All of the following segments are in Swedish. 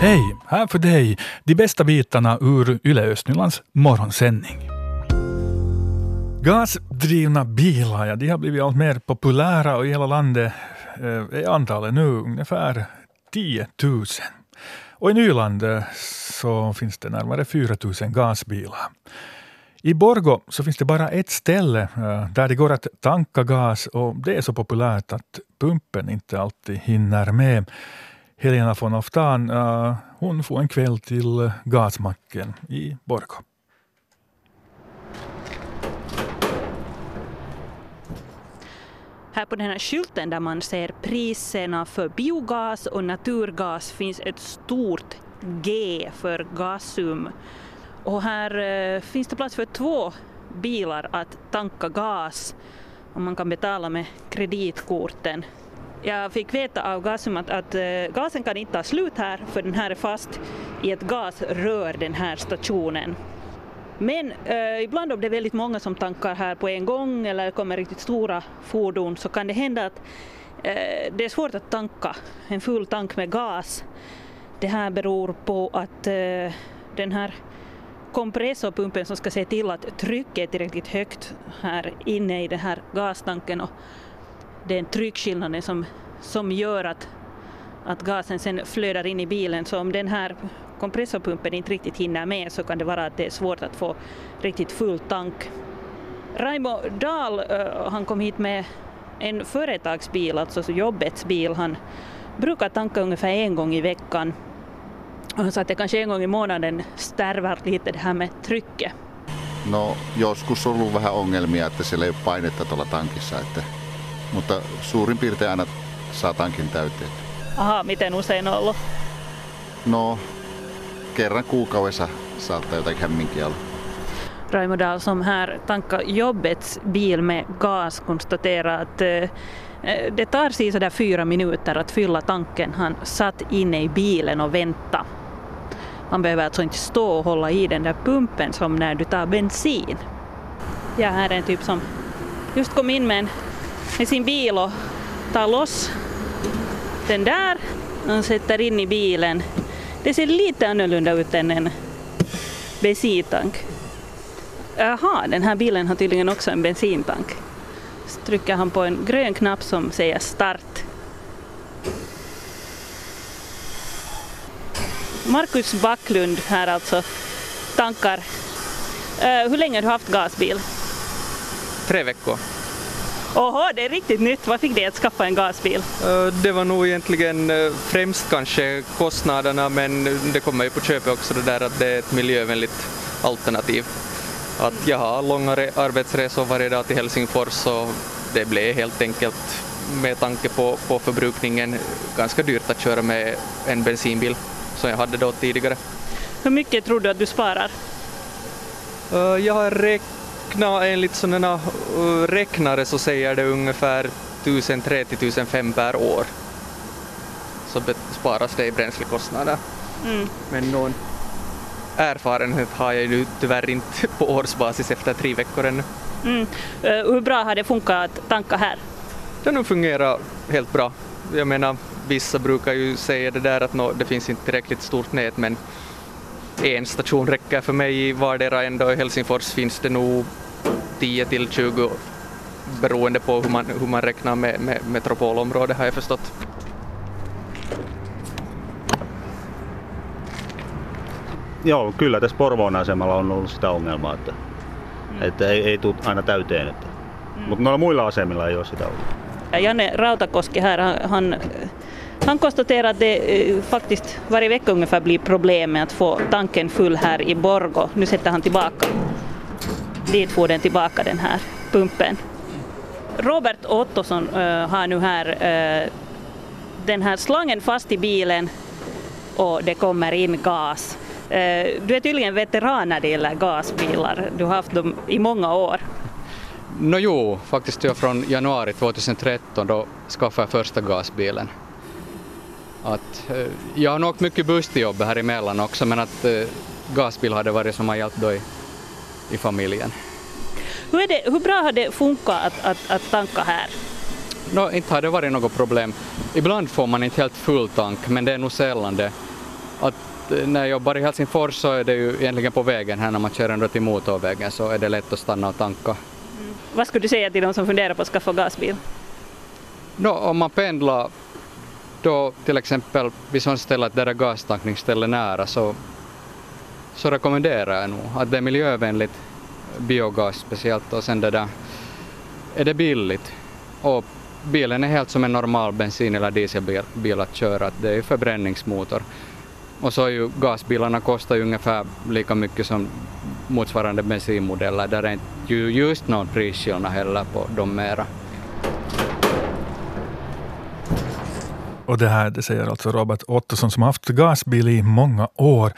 Hej! Här för dig de bästa bitarna ur Yle Östnylands morgonsändning. Gasdrivna bilar ja, de har blivit allt mer populära och i hela landet eh, är antalet nu ungefär 10 000. Och i Nyland eh, så finns det närmare 4 000 gasbilar. I Borgo så finns det bara ett ställe eh, där det går att tanka gas och det är så populärt att pumpen inte alltid hinner med. Helena von Oftan, uh, hon får en kväll till äh, gasmacken i Borgå. Här på den här skylten där man ser priserna för biogas och naturgas finns ett stort G för Gasum. Och här uh, finns det plats för två bilar att tanka gas och man kan betala med kreditkorten. Jag fick veta av Gasum att, att eh, gasen kan inte ta slut här för den här är fast i ett gasrör den här stationen. Men eh, ibland om det är väldigt många som tankar här på en gång eller kommer riktigt stora fordon så kan det hända att eh, det är svårt att tanka en full tank med gas. Det här beror på att eh, den här kompressorpumpen som ska se till att trycket är tillräckligt högt här inne i den här gastanken och den tryckskillnaden som, som gör att, att gasen sen flödar in i bilen. Så om den här kompressorpumpen inte riktigt hinner med så kan det vara att det är svårt att få riktigt full tank. Raimo Dahl, eh, han kom hit med en företagsbil, alltså jobbets bil. Han brukar tanka ungefär en gång i veckan. Och han sa att det kanske en gång i månaden stärvar lite det här med trycket. No joskus on ollut vähän ongelmia, että siellä ei ole painetta tuolla tankissa, että mutta suurin piirtein aina saa tankin täyteen. Aha, miten usein on ollut? No, kerran kuukaudessa saattaa jotakin hämminkiä olla. Raimo Dahl som här tankar jobbets bil med gas konstaterar att det tar sig sådär fyra minuter att fylla tanken. Han satt inne i bilen och väntade. Man behöver alltså inte stå och hålla i den där pumpen som när du tar bensin. Ja, här är en typ som just kom in med en med sin bil och tar loss den där och sätter in i bilen. Det ser lite annorlunda ut än en bensintank. Jaha, äh, den här bilen har tydligen också en bensintank. Så trycker han på en grön knapp som säger start. Marcus Backlund här alltså tankar. Uh, hur länge har du haft gasbil? Tre veckor. Oho, det är riktigt nytt. Vad fick dig att skaffa en gasbil? Det var nog egentligen främst kanske kostnaderna men det kommer ju på köpet också det där att det är ett miljövänligt alternativ. Att jag har långa arbetsresor varje dag till Helsingfors och det blev helt enkelt med tanke på, på förbrukningen ganska dyrt att köra med en bensinbil som jag hade då tidigare. Hur mycket tror du att du sparar? Jag har räknat räkna enligt sådana räknare så säger det ungefär 1003 till 1005 per år. Så sparas det i bränslekostnader. Mm. Men någon erfarenhet har jag ju tyvärr inte på årsbasis efter tre veckor ännu. Mm. Uh, hur bra har det funkat att tanka här? Det har fungerat helt bra. Jag menar, vissa brukar ju säga det där att no, det finns inte tillräckligt stort nät men en station räcker för mig i vardera ända. I Helsingfors finns det nog 10 till 20 beroende på hur man, hur man räknar med, med metropolområde har jag förstått. Joo, kyllä tässä Porvoon asemalla on ollut sitä ongelmaa, että, mm. että ei, ei tule aina täyteen. Että, mm. Mutta noilla muilla asemilla ei ole sitä ollut. Janne Rautakoski här, han Han konstaterar att det eh, faktiskt varje vecka ungefär blir problem med att få tanken full här i Borgo. Nu sätter han tillbaka. Dit får den tillbaka den här pumpen. Robert Ottosson eh, har nu här eh, den här slangen fast i bilen och det kommer in gas. Eh, du är tydligen veteran när det gäller gasbilar. Du har haft dem i många år. No jo, faktiskt jag från januari 2013 då skaffade jag första gasbilen. Att, eh, jag har nog åkt mycket buss till jobbet här emellan också men att eh, gasbil hade varit som har hjälpt då i, i familjen. Hur, det, hur bra har det funkat att, att, att tanka här? No, inte har det varit något problem. Ibland får man inte helt full tank men det är nog sällan det. att när jag jobbar i Helsingfors så är det ju egentligen på vägen här när man kör ändå till motorvägen så är det lätt att stanna och tanka. Mm. Vad skulle du säga till de som funderar på att skaffa gasbil? No, om man pendlar då till exempel vid sådant ställe att där är gastankningsställe nära så, så rekommenderar jag nog att det är miljövänligt biogas speciellt och sen det där är det billigt och bilen är helt som en normal bensin eller dieselbil att köra, det är förbränningsmotor. Och så är ju gasbilarna kostar ju ungefär lika mycket som motsvarande bensinmodeller, där är inte just någon prisskillnad heller på de mera. Och det här det säger alltså Robert Ottosson som haft gasbil i många år.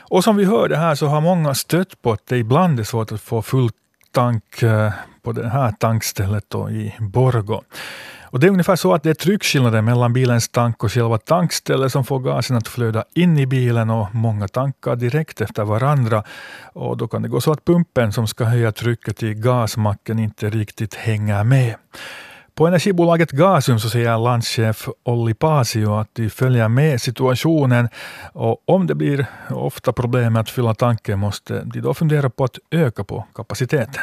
Och som vi hörde här så har många stött på att det ibland är svårt att få full tank eh, på det här tankstället då i Borgo. Och det är ungefär så att det är tryckskillnaden mellan bilens tank och själva tankstället som får gasen att flöda in i bilen och många tankar direkt efter varandra. Och då kan det gå så att pumpen som ska höja trycket i gasmacken inte riktigt hänger med. På energibolaget Gasum så säger landchef Olli Pasio att de följer med situationen och om det blir ofta problem med att fylla tanken måste de då fundera på att öka på kapaciteten.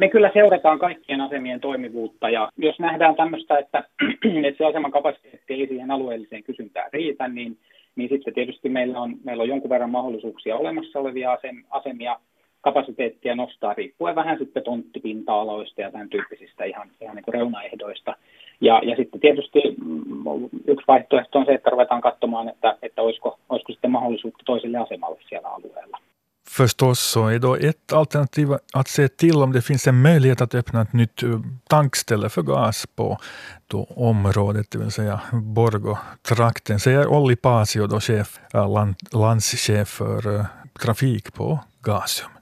Me kyllä seurataan kaikkien asemien toimivuutta ja jos nähdään tämmöistä, että, että se aseman kapasiteetti ei siihen alueelliseen kysyntään riitä, niin, niin sitten tietysti meillä on, meillä on jonkun verran mahdollisuuksia olemassa olevia asemia kapasiteettia nostaa riippuen vähän sitten tonttipinta-aloista ja tämän tyyppisistä ihan, ihan niin kuin reunaehdoista. Ja, ja sitten tietysti mm, yksi vaihtoehto on se, että ruvetaan katsomaan, että, että olisiko, olisiko sitten mahdollisuutta toiselle asemalle siellä alueella. Förstås så är då ett alternativ att se till om det finns en möjlighet att öppna ett nytt eh, tankställe för gas på då området, det vill säga Borgå-trakten, säger Olli Pasio, då chef, eh, land, landschef för uh, trafik på Gasum.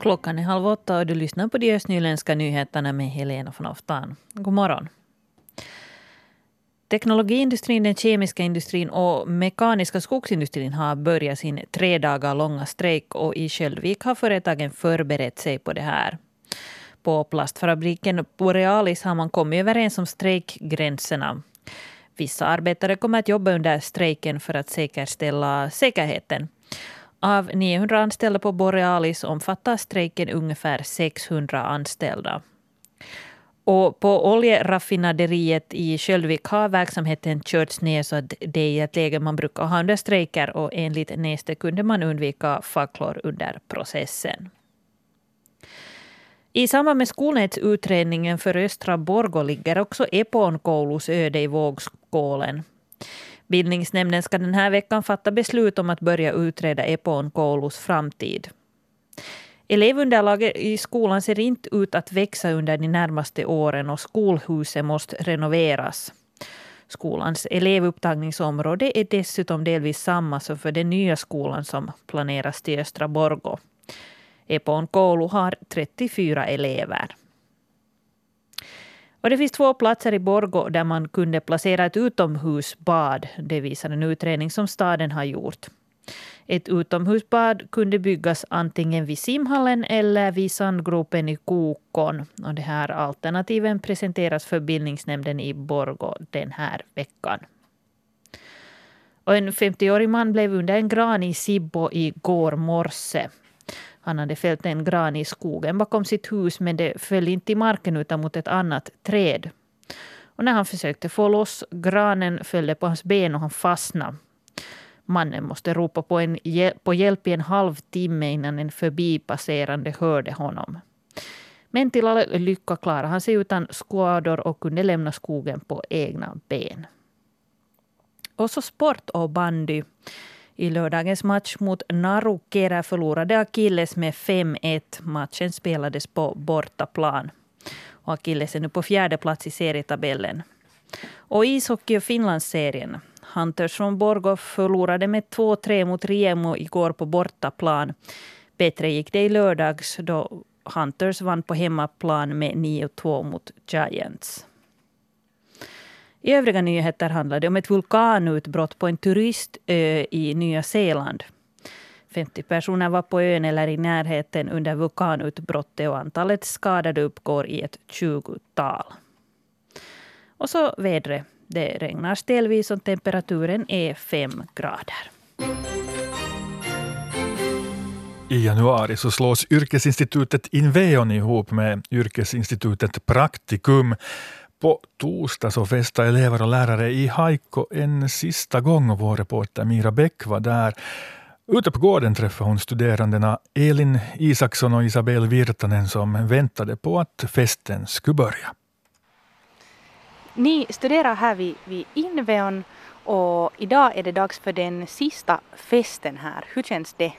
Klockan är halv åtta och du lyssnar på de östnyländska nyheterna med Helena von Oftan. God morgon. Teknologiindustrin, den kemiska industrin och mekaniska skogsindustrin har börjat sin tre dagar långa strejk och i Sköldvik har företagen förberett sig på det här. På plastfabriken Borealis har man kommit överens om strejkgränserna. Vissa arbetare kommer att jobba under strejken för att säkerställa säkerheten. Av 900 anställda på Borealis omfattar strejken ungefär 600 anställda. Och på oljeraffinaderiet i Sköldvik har verksamheten körts ner så att det är ett läge man brukar ha under strejker och enligt Neste kunde man undvika facklor under processen. I samband med skolnätsutredningen för Östra Borgå ligger också Eponkoulus öde i vågskålen. Bildningsnämnden ska den här veckan fatta beslut om att börja utreda Eponkoulus framtid. Elevunderlaget i skolan ser inte ut att växa under de närmaste åren och skolhuset måste renoveras. Skolans elevupptagningsområde är dessutom delvis samma som för den nya skolan som planeras till Östra Borgå. Epon koulu har 34 elever. Och det finns två platser i Borgå där man kunde placera ett utomhusbad. Det visar en utredning som staden har gjort. Ett utomhusbad kunde byggas antingen vid simhallen eller vid sandgropen i Kokon. Och det här alternativen presenteras för bildningsnämnden i Borgå den här veckan. Och en 50-årig man blev under en gran i Sibbo i går morse. Han hade fällt en gran i skogen bakom sitt hus men det föll inte i marken utan mot ett annat träd. Och när han försökte få loss granen föll det på hans ben och han fastnade. Mannen måste ropa på, en, på hjälp i en halvtimme innan en förbipasserande hörde honom. Men till all lycka klarade han sig utan skador och kunde lämna skogen på egna ben. Och så sport och bandy. I lördagens match mot Narukera förlorade Akilles med 5-1. Matchen spelades på bortaplan. Och Akilles är nu på fjärde plats i serietabellen. Och ishockey och Finlandsserien. Hunters från Borgå förlorade med 2-3 mot Riemo igår på bortaplan. Bättre gick det i lördags då Hunters vann på hemmaplan med 9-2 mot Giants. I övriga nyheter handlar det om ett vulkanutbrott på en turistö i Nya Zeeland. 50 personer var på ön eller i närheten under vulkanutbrottet och antalet skadade uppgår i ett tjugotal. Och så vädret. Det regnar ställvis och temperaturen är 5 grader. I januari så slås yrkesinstitutet Inveon ihop med yrkesinstitutet Praktikum. På torsdag så festade elever och lärare i Haikko en sista gång och vår reporter Mira Bäck var där. Ute på gården träffade hon studerandena Elin Isaksson och Isabel Virtanen som väntade på att festen skulle börja. Ni studerar här vid, vid Inveon och idag är det dags för den sista festen här. Hur känns det?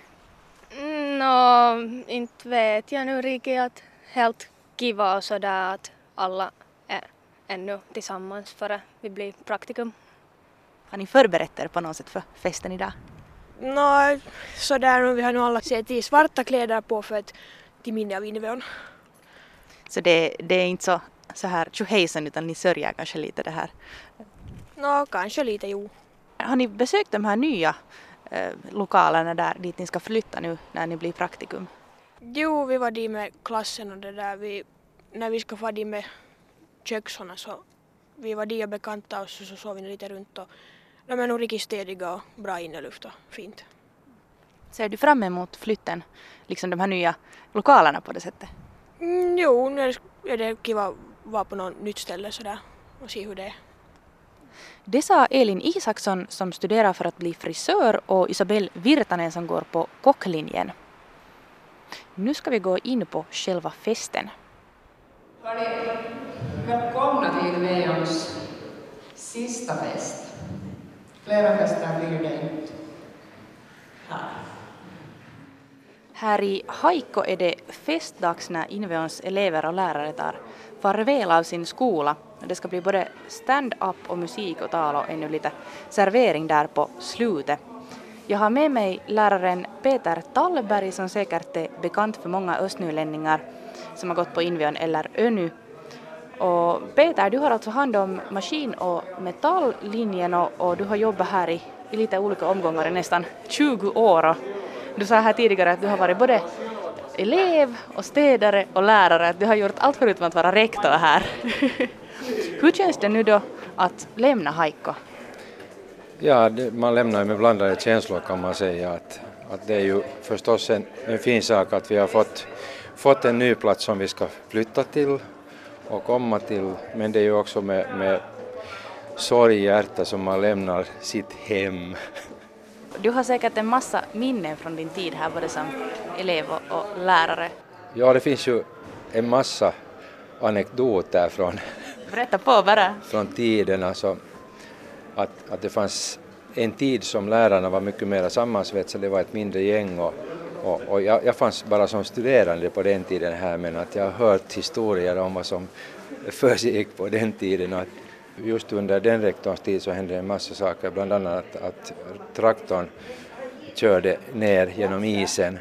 Nå, inte vet jag nu riktigt att helt kiva och sådär att alla ännu tillsammans före vi blir praktikum. Har ni förberett er på något sätt för festen idag? Nå, sådär. Vi har nu alla sett i svarta kläder på för att till minne av Inveon. Så det, det är inte så, så här tjohejsan utan ni sörjer kanske lite det här? Nå, kanske lite jo. Har ni besökt de här nya eh, lokalerna där dit ni ska flytta nu när ni blir praktikum? Jo, vi var dit med klassen och det där vi, när vi ska få dit med köksarna så vi var dit och bekantade oss och så såg vi lite runt och de är nog riktigt städiga och bra inneluft och fint. Ser du fram emot flytten, liksom de här nya lokalerna på det sättet? Mm, jo, nu är det, kiva att vara på något nytt ställe sådär och se hur det är. Det sa Elin Isaksson som studerar för att bli frisör och Isabel Virtanen som går på kocklinjen. Nu ska vi gå in på själva festen. Hörni, välkomna till Veons sista fest. Flera fester blir det inte här. Här i Haikko är det festdags när Inveons elever och lärare tar farväl av sin skola. Det ska bli både stand-up och musik och tal och ännu lite servering där på slutet. Jag har med mig läraren Peter Tallberg som säkert är bekant för många östnylänningar som har gått på Inveon eller ÖNY. Och Peter, du har alltså hand om maskin och metalllinjen och, och du har jobbat här i, i lite olika omgångar i nästan 20 år. Och du sa här tidigare att du har varit både elev och städare och lärare, att du har gjort allt förutom att vara rektor här. Hur känns det nu då att lämna Haikko? Ja, det, man lämnar ju med blandade känslor kan man säga. Att, att det är ju förstås en, en fin sak att vi har fått, fått en ny plats som vi ska flytta till och komma till. Men det är ju också med, med sorg i hjärtat som man lämnar sitt hem. Du har säkert en massa minnen från din tid här både som elev och, och lärare. Ja, det finns ju en massa anekdoter från, Berätta på bara. från tiden. Alltså, att, att det fanns en tid som lärarna var mycket mer sammansvetsade, det var ett mindre gäng och, och, och jag, jag fanns bara som studerande på den tiden här men att jag har hört historier om vad som försiggick på den tiden. Att just under den rektorns tid så hände en massa saker, bland annat att, att traktorn körde ner genom isen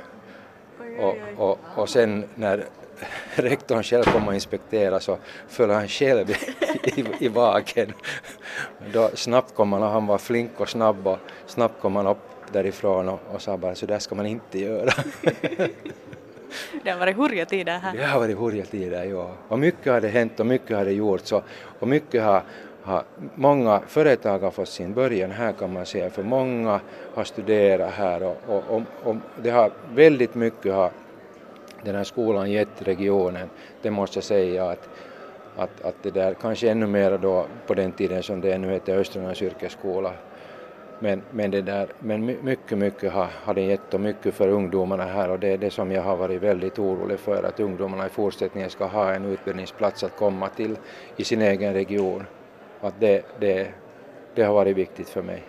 och, och, och sen när rektorn själv kom och inspekterade så föll han själv i, i, vaken. Då snabbt kom han och han var flink och snabb och snabbt kom han upp därifrån och, och sa bara så där ska man inte göra. Det har varit hurja tider här. Det har varit hurja tider, ja. Och mycket har det hänt och mycket har det gjorts och, och mycket har, har, många företag har fått sin början här kan man säga, för många har studerat här och, och, och, det har väldigt mycket har den här skolan gett regionen, det måste jag säga att, att, att det där kanske ännu mer då på den tiden som det ännu heter Östernorrlands yrkesskola. Men, men, det där, men mycket, mycket har, har den gett och mycket för ungdomarna här och det är det som jag har varit väldigt orolig för att ungdomarna i fortsättningen ska ha en utbildningsplats att komma till i sin egen region. Att det, det, det har varit viktigt för mig.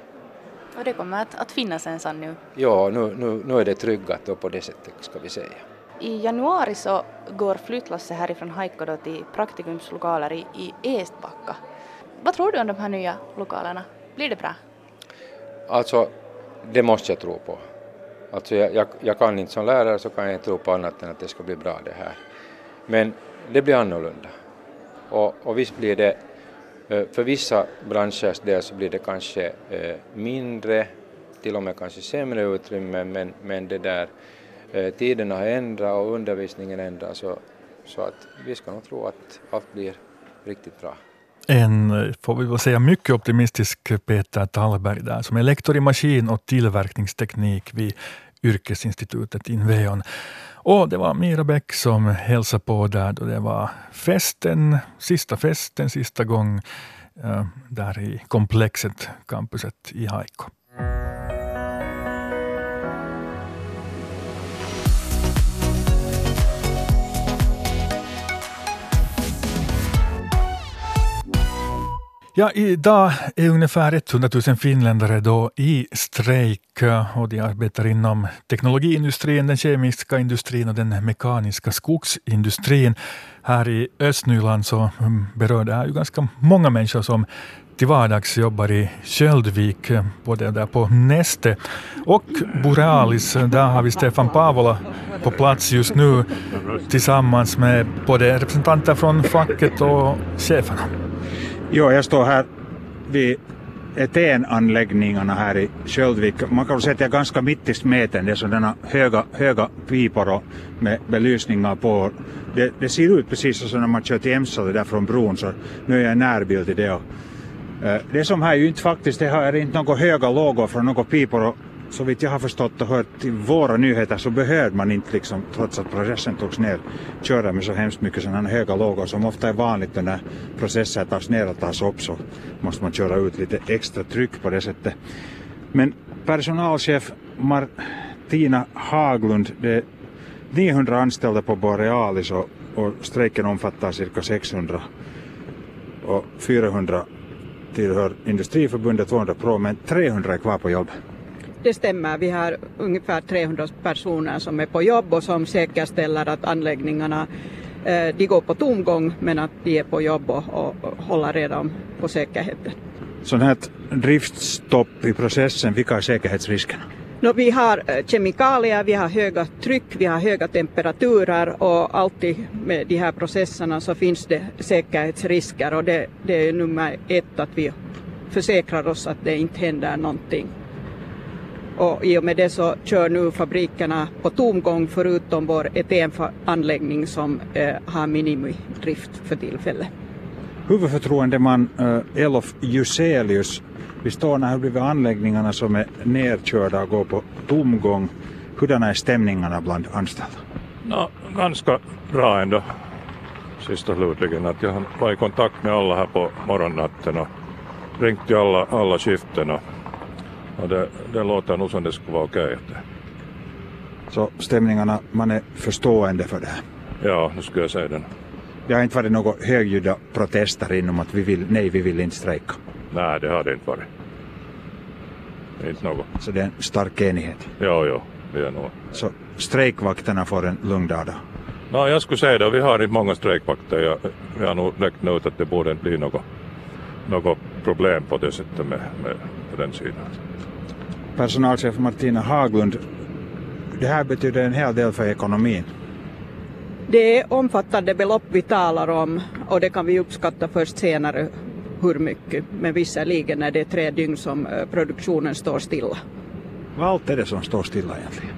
Och det kommer att, att finnas en sån nu? Ja, nu, nu, nu är det tryggat och på det sättet ska vi säga. I januari så går flyttlasset härifrån Haikko då till praktikumslokaler i, i Eestbacka. Vad tror du om de här nya lokalerna? Blir det bra? Alltså, det måste jag tro på. Alltså jag, jag, jag, kan inte som lärare så kan jag inte tro på annat än att det ska bli bra det här. Men det blir annorlunda. Och, och visst blir det, eh, för vissa branschers del så blir det kanske eh, mindre, till och med kanske sämre utrymme, men, men det där eh, tiderna har ändrats och undervisningen ändras så, så att vi ska nog tro att allt blir riktigt bra en, får vi väl säga, mycket optimistisk Peter Tallberg där, som är lektor i maskin och tillverkningsteknik vid Yrkesinstitutet Inveon. Och det var Mira Bäck som hälsade på där då det var festen, sista festen, sista gång eh, där i komplexet, campuset i Haiko. Ja, idag är ungefär 100 000 finländare då i strejk och de arbetar inom teknologiindustrin, den kemiska industrin och den mekaniska skogsindustrin. Här i Östnyland så mm, berör det här ju ganska många människor som till vardags jobbar i Köldvik, både där på Neste och Borealis. Där har vi Stefan Pavola på plats just nu tillsammans med både representanter från facket och cheferna. Jo, jag står här vid etenanläggningarna här i Sköldvik. Man kan säga att jag är ganska mitt i smeten. Det är sådana höga, höga pipor med belysningar på. Det, det, ser ut precis som när man kör till Emsele där från bron, så nu är jag närbild i det. Och, eh, det som här är ju inte faktiskt, det här är inte några höga lågor från några pipor så vitt jag har förstått och hört i våra nyheter så behövde man inte, liksom, trots att processen togs ner, köra med så hemskt mycket sådana höga lågor som ofta är vanligt när processer tas ner och tas upp så måste man köra ut lite extra tryck på det sättet. Men personalchef Martina Haglund, det är 900 anställda på Borealis och, och strejken omfattar cirka 600 och 400 tillhör Industriförbundet 200 Pro men 300 är kvar på jobb. Det stämmer. Vi har ungefär 300 personer som är på jobb och som säkerställer att anläggningarna eh, de går på tomgång men att de är på jobb och, och, håller redan på säkerheten. Sådant här driftstopp i processen, vilka är säkerhetsriskerna? No, vi har eh, kemikalier, vi har höga tryck, vi har höga temperaturer och alltid med de här processerna så finns det säkerhetsrisker och det, det är nummer ett att vi försäkrar oss att det inte händer någonting. Och i och med det så kör nu fabrikerna på tomgång förutom vår etenanläggning som eh, har minimidrift för tillfället. Huvudförtroendeman eh, Elof Juselius, vi står här bredvid anläggningarna som är nerkörda och går på tomgång. Hurdana är stämningarna bland anställda? No, ganska bra ändå. Sist och slutligen att jag var i kontakt med alla här på morgonnatten och ringt till alla, alla skiften och och det, det låter nog som det skulle vara okej. Okay. Så stämningarna, man är förstående för det här? Ja, nu skulle jag säga det. Det har inte varit några högljudda protester inom att vi vill, nej, vi vill inte strejka? Nej, det har det inte varit. Inte något. Så det är en stark enighet? Ja, ja, det är nog. Så strejkvakterna får en lugn dag då? No, jag skulle säga det, vi har inte många strejkvakter. Jag, jag har nog räknat ut att det borde inte bli något, något problem på det sättet med, med på den sidan personalchef Martina Haglund. Det här betyder en hel del för ekonomin. Det är omfattande belopp vi talar om och det kan vi uppskatta först senare hur mycket. Men visserligen är det tre dygn som eh, produktionen står stilla. Vad allt är det som står stilla egentligen?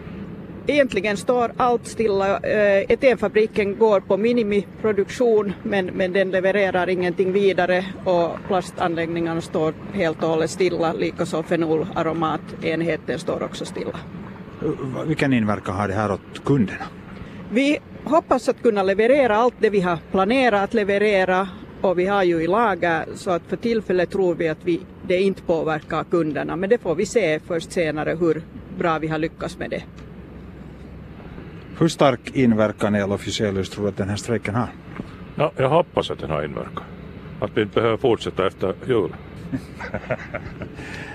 Egentligen står allt stilla. Eh, etenfabriken går på minimiproduktion men, men den levererar ingenting vidare och plastanläggningarna står helt och hållet stilla. Likaså fenolaromatenheten står också stilla. Vilken inverkan har det här åt kunderna? Vi hoppas att kunna leverera allt det vi har planerat att leverera och vi har ju i lager så att för tillfället tror vi att vi, det inte påverkar kunderna men det får vi se först senare hur bra vi har lyckats med det. Hur stark inverkan El Officiellus tror att den här strejken har? Ja, jag hoppas att den har inverkan. Att vi inte behöver fortsätta efter jul.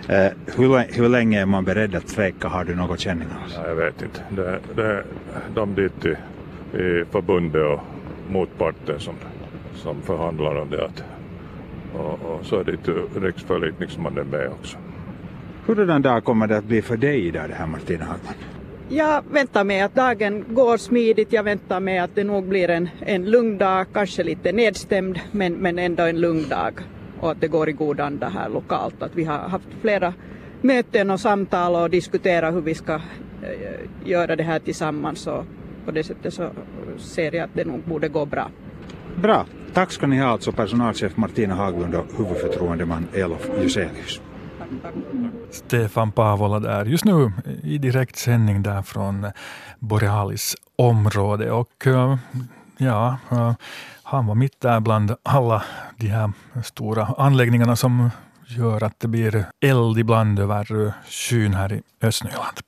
eh, hur, hur länge är man beredd att strejka? Har du något känning av? Ja, jag vet inte. Det, det, de dit i, i förbundet och motparten som, som förhandlar om det. Att, och, och så är det inte riksförlikningsmannen med också. Hurdan dag kommer det att bli för dig idag det här Martina Hagman? Jag väntar mig att dagen går smidigt. Jag väntar mig att det nog blir en, en lugn dag, kanske lite nedstämd, men, men ändå en lugn dag. Och att det går i god anda här lokalt. Att vi har haft flera möten och samtal och diskuterat hur vi ska äh, göra det här tillsammans. Och på det sättet så ser jag att det nog borde gå bra. Bra. Tack tack ska ni ha alltså personalchef Martina Haglund och huvudförtroendeman Elof Juselius. Stefan Pavola där, just nu i direkt sändning där från Borealis område. Och eh, ja, eh, han var mitt där bland alla de här stora anläggningarna som gör att det blir eld ibland över skyn här i Östnyland.